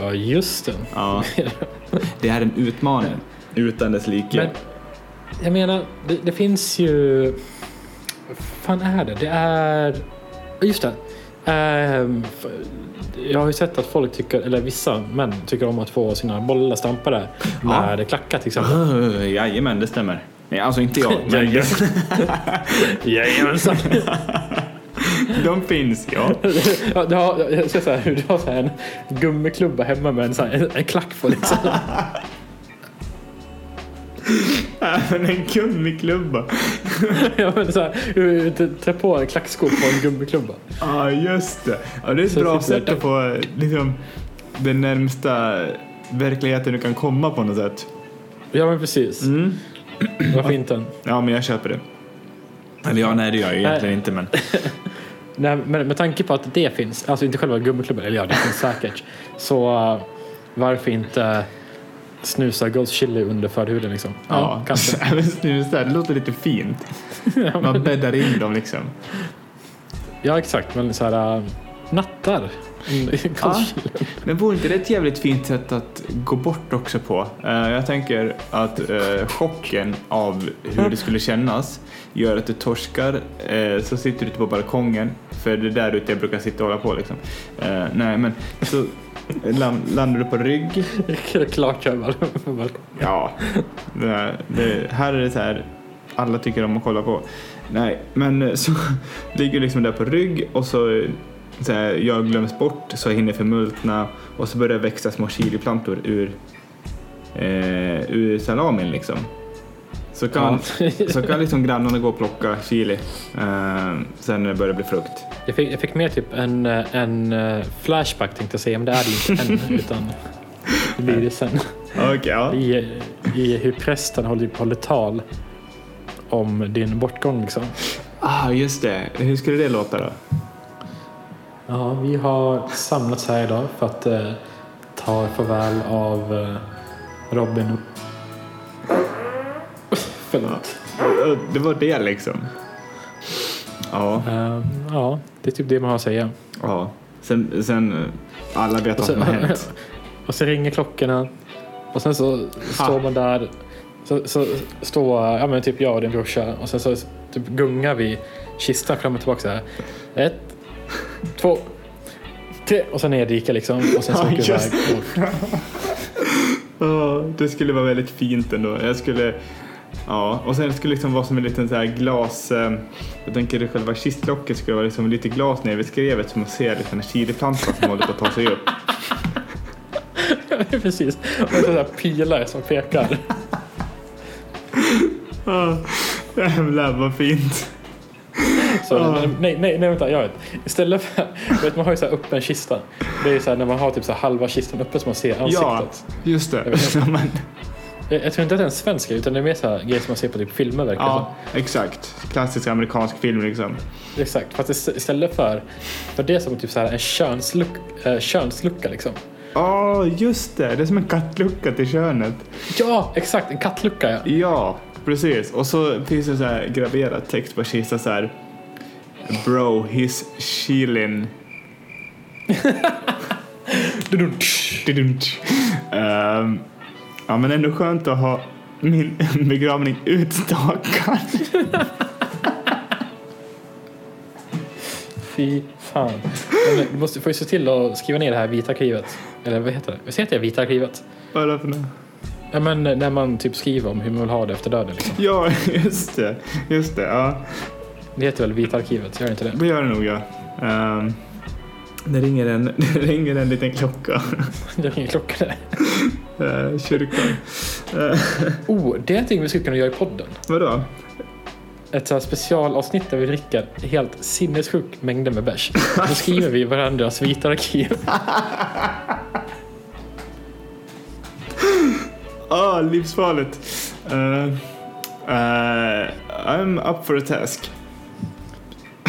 Ja, just det. Ja, det är en utmaning utan dess like. Men jag menar, det, det finns ju... Vad fan är det? Det är... Just det. F- jag har ju sett att folk tycker, eller vissa män tycker om att få sina bollar stampade Ja. med klackar till exempel. Uh, jajamän, det stämmer. Nej, alltså inte jag, men Jajamensan. de finns, ja. Ja, du har, jag så här, du har så här en gummiklubba hemma med en, så här, en, en klack på. Liksom. Även en gummiklubba. ja, men så här, trär på en klacksko på en gummiklubba. Ja, just det. Ja, det är ett Så bra sätt att få liksom, den närmsta verkligheten du kan komma på något sätt. Ja, men precis. Mm. Varför inte? Ja, men jag köper det. Eller ja, nej det gör jag egentligen inte, men Nej, men med tanke på att det finns, alltså inte själva gummiklubban, eller ja det finns säkert. Så uh, varför inte snusa Ghost Chili under förhuden liksom? ja, kanske. Även snusa, det låter lite fint. Man bäddar in dem liksom. Ja exakt, men så här uh, nattar. Ghost Ja. Men vore inte det ett jävligt fint sätt att gå bort också på? Eh, jag tänker att eh, chocken av hur det skulle kännas gör att du torskar, eh, så sitter du ute på balkongen, för det är där ute jag brukar sitta och hålla på liksom. Nej men, så landar du på rygg, Klart jag bara. bara- ja, det, här är det så här, alla tycker om att kolla på. Nej, men så ligger liksom där på rygg och så, så här, jag glöms bort så jag hinner förmultna och så börjar det växa små chiliplantor ur, eh, ur salamin liksom. Så kan, Ja. så kan liksom grannarna gå och plocka chili eh, sen när det börjar bli frukt. Jag fick, jag fick med typ en, eh, en eh, flashback tänkte jag säga, men det är det inte än. utan det blir det sen. Okej, ja. I, I hur prästen håller, håller tal om din bortgång liksom. Ah, just det. Hur skulle det låta då? Ja, vi har samlats här idag för att eh, ta farväl av eh, Robin. Förlåt. Det var det liksom. Ja, Eh, ja, det är typ det man har att säga. ja. Sen, sen eh, alla vet vad som har hänt. och så ringer klockorna. Och sen så står man där. Så, så står ja, men typ jag och din brorsa. Och sen så typ gungar vi kistan fram och tillbaka så här. Ett, två, tre. Och sen neddika liksom. Och sen så åker just iväg. Ja, det skulle vara väldigt fint ändå. Jag skulle... Ja, och sen skulle det liksom vara som en liten så här glas... Eh, jag tänker att själva kistlocket skulle vara liksom lite glas nere vid skrevet så man ser liksom en chiliplanta som håller på att ta sig upp. precis. Och så här pilar som pekar. Ja, jävlar vad fint. Så, Ja. nej, nej, nej, vänta, jag vet. Istället för, vet, man har ju så här öppen kista. Det är så här när man har typ så här halva kistan uppe så man ser Ja, ansiktet. just det. Ja, men, Jag, jag tror inte att det är en svensk utan det är mer så här grejer som man ser på typ filmer verkar ja, exakt. Klassisk amerikansk film liksom. som. Exakt, fast ist- istället för, för det är som typ så här en könsluck, eh, könslucka liksom. Ja, just det. Det är som en kattlucka till könet. Ja, exakt, en kattlucka ja. Ja, precis. Och så finns det så här graverad text på kistan så här. Bro, he's chillin'. Ehm, ja, men ändå skönt att ha min begravning utstakad. Fy fan. Men du måste, får ju se till att skriva ner det här vita arkivet. Eller vad heter det? Vad heter det? Vita arkivet? Vad är det för något? Ja men när man typ skriver om hur man vill ha det efter döden liksom. Ja, just det. Just det, ja. Det heter väl Vita arkivet? Gör det inte det? Det gör det nog, ja. Ehm, det, ringer en, det ringer en liten klocka. Det ringer klockan där. Uh, kyrkan. Uh, Oh, det är någonting vi skulle kunna göra i podden. vadå? Ett så här specialavsnitt där vi dricker helt sinnessjukt mängder med bärs. Då skriver vi varandras vita arkiv. Ah, livsfarligt. Uh, uh, I'm up for a task.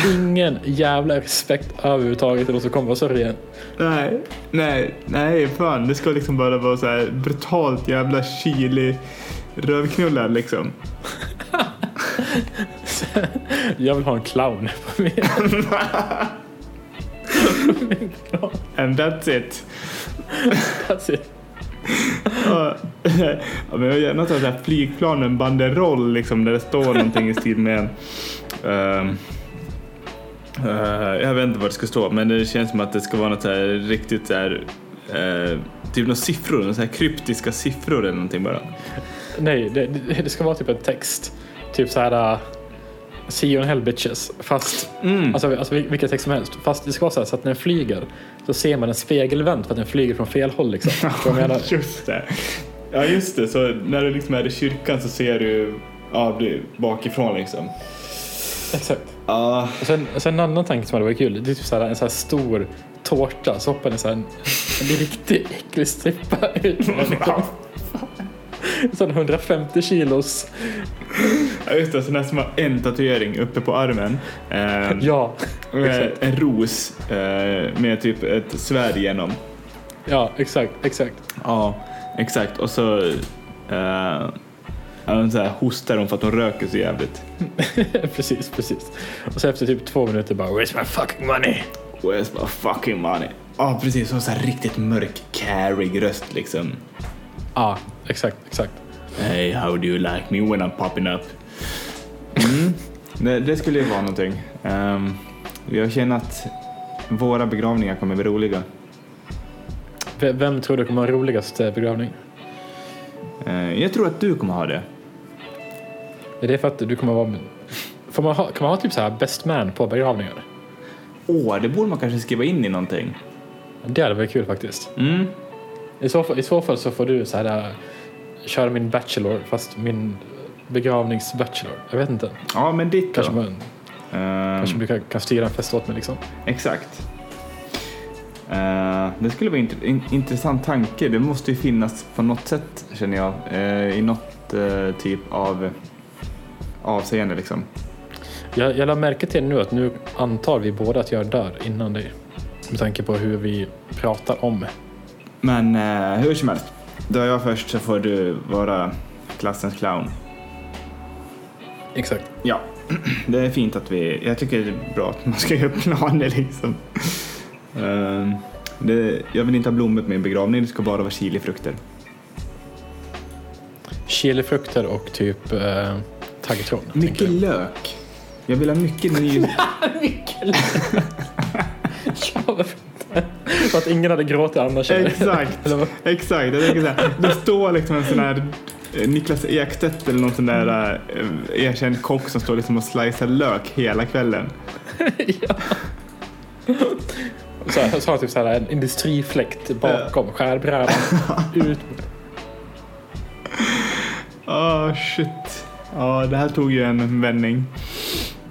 Ingen jävla respekt överhuvudtaget till de som kommer vara sörja. Nej, nej, nej, fan. Det ska liksom bara vara så här brutalt jävla chili rövknullar liksom. Jag vill ha en clown på min. And that's it. That's it. Ja, men jag vill gärna ta flygplan med en banderoll liksom där det står någonting i stil med ehm, eh, jag vet inte vad det ska stå men det känns som att det ska vara något här riktigt så här eh, typ några siffror, några så här kryptiska siffror eller någonting bara. Nej, det, det ska vara typ en text. Typ så här. Uh, See you in hell bitches. Fast, Mm. alltså, alltså vil- vilken text som helst. Fast det ska vara så, här, så att när den flyger så ser man en spegelvänt för att den flyger från fel håll liksom. Just det. Ja just det, så när du liksom är i kyrkan så ser du ja, bakifrån liksom. Exakt. Och sen, sen en annan tanke som hade varit kul. Det är typ så här, en så här stor tårta. Så hoppar det så här en, en riktigt äcklig strippa ut. En sån 150 kilos. Ja, just det, så nästan har en tatuering uppe på armen. Eh, Ja, exakt. en ros eh, med typ ett svärd igenom. Ja, exakt, exakt. Ja, exakt. Och så, eh, ja, så här, hostar hon för att hon röker så jävligt. precis, precis. Och så efter typ två minuter bara Where's my fucking money? Where's my fucking money? Ja, precis. Och så här riktigt mörk, carig röst liksom. Ja, exakt, exakt. Hey, how do you like me when I'm popping up? Mm. Det, det skulle ju vara någonting. Um, jag känner att våra begravningar kommer bli roliga. V- Vem tror du kommer ha roligast eh, begravning? Eh, jag tror att du kommer ha det. Är det för att du kommer vara... Får man ha, kan man ha typ så här best man på begravningar? Åh, det borde man kanske skriva in i någonting. Det hade varit kul faktiskt. Mm. I så, fall, I så fall så får du så här, äh, köra min bachelor fast min begravningsbachelor. Jag vet inte. Ja, men ditt då. Kanske, man, Ehm, kanske du kan, kan styra en fest åt mig liksom. Exakt. Eh, det skulle vara en in, intressant tanke. Det måste ju finnas på något sätt, känner jag. eh, I något eh, typ av avseende liksom. Jag, jag lade märke till nu att nu antar vi båda att jag dör innan dig. Med tanke på hur vi pratar om. Men eh, hur som helst. Dör jag först så får du vara klassens clown. Exakt. Ja, det är fint att vi... Jag tycker det är bra att man ska göra planer liksom. Eh, det, jag vill inte ha blommor på min begravning, det ska bara vara chilifrukter. Chilifrukter och typ eh, taggtråd. Mycket lök. Jag vill ha mycket ny... Mycket För att ingen hade gråtit annars. Exakt. Exakt, jag tänker så här, det står liksom en sån här eh, Niklas Ekstedt eller någon sån där eh, erkänd kock som står liksom och slicear lök hela kvällen. ja. Så, här, så har typ så här en industrifläkt bakom skärbrädan. Ut. Åh shit. Ja, det här tog ju en vändning.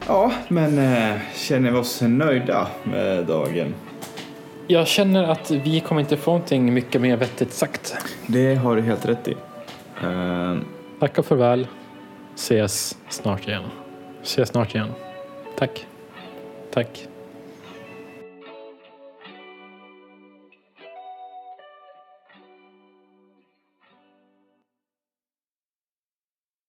Ja, men eh, känner vi oss nöjda med dagen? Jag känner att vi kommer inte få någonting mycket mer vettigt sagt. Det har du helt rätt i. Eh, Tack och farväl. Ses snart igen. Ses snart igen. Tack. Tack.